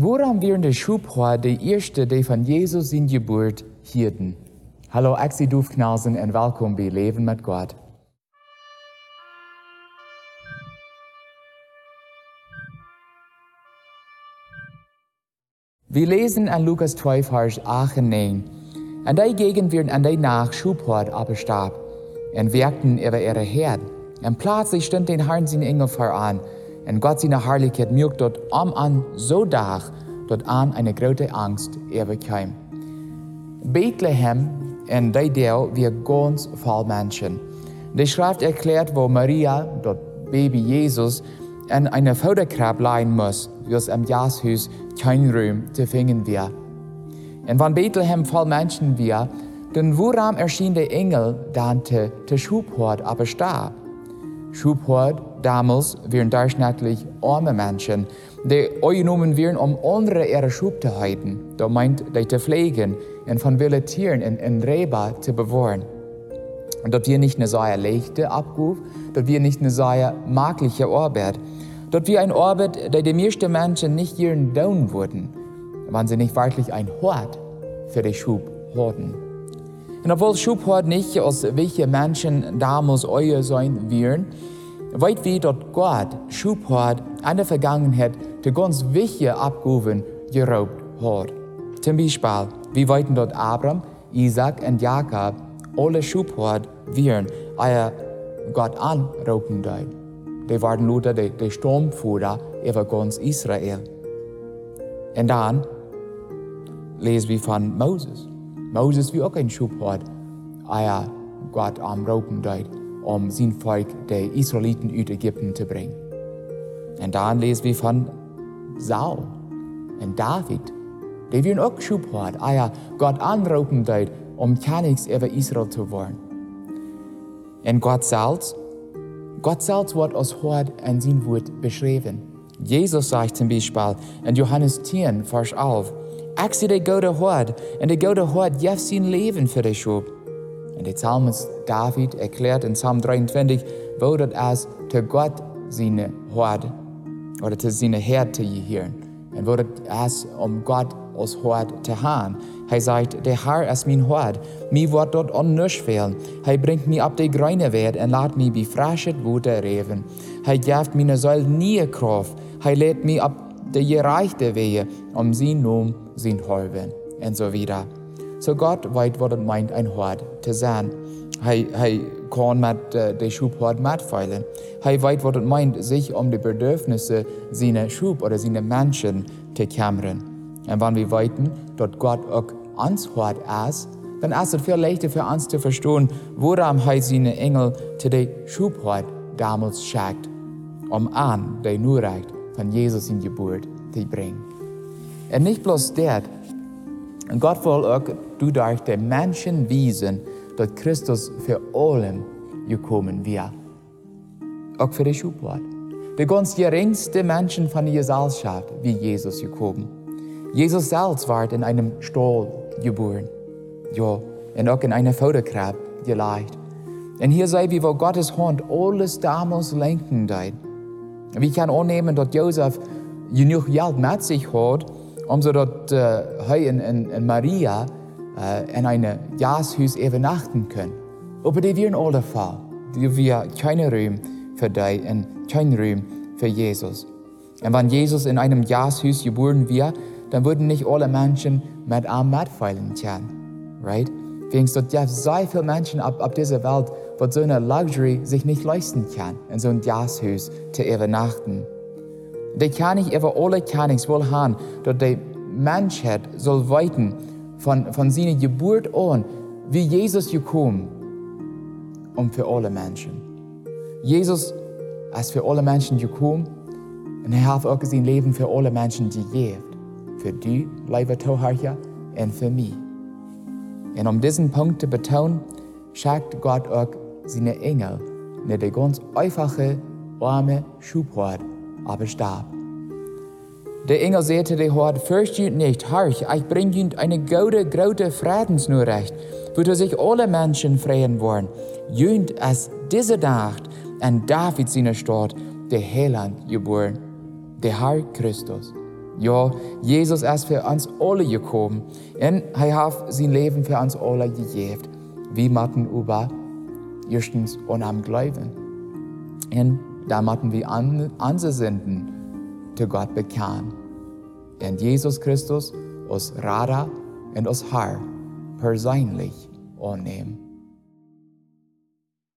Woran wären de Schubhor de erste, die von Jesus in Geburt hielten? Hallo, Axi Dufknausen und willkommen bei Leben mit Gott. Wir lesen an Lukas 12, Vers 8 und 9. An der Gegend werden an der Nacht Schubhort abgestab und wirkten über ihre Herd. Und plötzlich stand den Herrn sein Engel voran und Gott seine Herrlichkeit mirkt dort am an so dach, dort an eine große Angst überkam. Bethlehem in der Deel wir ganz voll Menschen. Die Schrift erklärt, wo Maria, dort Baby Jesus, in eine Futterkrab leihen muss, wie es im Jashus kein Ruhm zu finden wir. Und wenn Bethlehem voll Menschen wir, dann woran erschien der Engel dann te, te Schubhort aber starb? Schubhort damals waren durchschnittlich arme Menschen, die genommen werden, um andere ihre Schub zu halten. Da meint, die zu pflegen und von wilden Tieren in, in Reba zu bewahren. Und dort wir nicht eine sehr leichte Abruf, dort wir nicht eine sehr magliche Arbeit, dort wir ein Arbeit, der die meisten Menschen nicht ihren down wurden, wenn sie nicht wirklich ein Hort für die Schub hatten. Und obwohl Schubhort nicht aus welche Menschen damals euer sein werden, weit wie dort Gott Schubhort in der Vergangenheit die ganz wichtige Abgaben geraubt hat. Zum Beispiel, wie weiten dort Abraham, Isaac und Jakob alle Schubhort werden, euer Gott anrauben dort. Die waren nur die, die Sturmführer über ganz Israel. Und dann lesen wir von Moses. Moses wie auch ein Schubhort, euer Gott am Rauben dort, um sein Volk, die Israeliten, aus Ägypten zu bringen. Und dann lesen wir von Saul und David. Die werden auch Schubhort, euer Gott anrauben dort, um Königs über Israel zu werden. Und Gott selbst, Gott selbst wird als Hort in sein Wort beschrieben. Jesus sagt zum Beispiel in Johannes 10, Vers 11, ich zie de gode Hort, und de gode Hort jeft sein Leben für die Schub. Und der Psalmist David erklärt in Psalm 23, wo das als zu Gott seine Hort oder zu seine Herd zu gehören. Und wo das als um Gott als Hort zu haben. Er sagt, der Herr ist mein Hort, mir wird dort unnüsch fehlen. Er bringt mich ab die grüne Welt und lässt mich befraschet Wuter reven. Er gibt meine Säule nie Kraft. Er lädt mich ab der gereichte Wege, um sein Namen, sein Halben und so weiter. So Gott weiß, was es meint, ein Hort zu sein. Er, er kann mit äh, der Schubhort mitfeilen. Er weiß, was es meint, sich um die Bedürfnisse seiner Schub oder seiner Menschen zu kümmern. Und wenn wir weiten, dass Gott auch ans Hort ist, dann ist es viel leichter für uns zu verstehen, woran er seine Engel zu der Schubhort damals schickt, um an der nur reicht von Jesus in Geburt zu bringen. Und nicht bloß das, Gott will auch durch den Menschen wiesen, dass Christus für allem gekommen wird. Auch für die Schubwort. Die ganz geringste Menschen von der Gesellschaft wie Jesus gekommen. Jesus selbst war in einem Stall geboren. Ja, und auch in einer Futterkrab geleicht. Und hier sei wie wo Gottes Hand alles damals lenken deit. Wir können annehmen, dass Josef genug Geld mit sich hat, um so dass äh, er und, und Maria äh, in einem Gasthaus übernachten können. Aber die wären alle Fall. Die wir keinen Raum für die und keinen Raum für Jesus. Und wenn Jesus in einem Gasthaus geboren wird, dann würden nicht alle Menschen mit ihm mitfeilen können. Right? Wegen dort gibt sehr viele Menschen auf, auf dieser Welt, die so eine Luxury sich nicht leisten kann, in so ein Gasthaus zu übernachten. Die kann nicht über alle Königs wohl haben, dass die Menschheit soll weiten von, von seiner Geburt an, wie Jesus gekommen, um für alle Menschen. Jesus ist für alle Menschen gekommen und er hat auch sein Leben für alle Menschen gegeben. Für die, liebe Zuhörer, und für mich. Und um diesen Punkt zu betonen, schickt Gott auch seine Engel in die ganz einfache, arme Schubhort aber starb. Der Engel sagte der Hort, fürcht ihr nicht, horch, ich bring ihnen eine gute, große Friedensnachricht, wo sich alle Menschen freuen wollen. Jünd es diese Nacht an David seiner Stadt, der Heiland geboren, der Herr Christus. Ja, Jesus ist für uns alle gekommen und er hat sein Leben für uns alle gegeben. Wir müssen über erstens an ihm glauben. Und da müssen wir an, unsere zu Gott bekennen. Und Jesus Christus, als Radar und als Herr persönlich annehmen.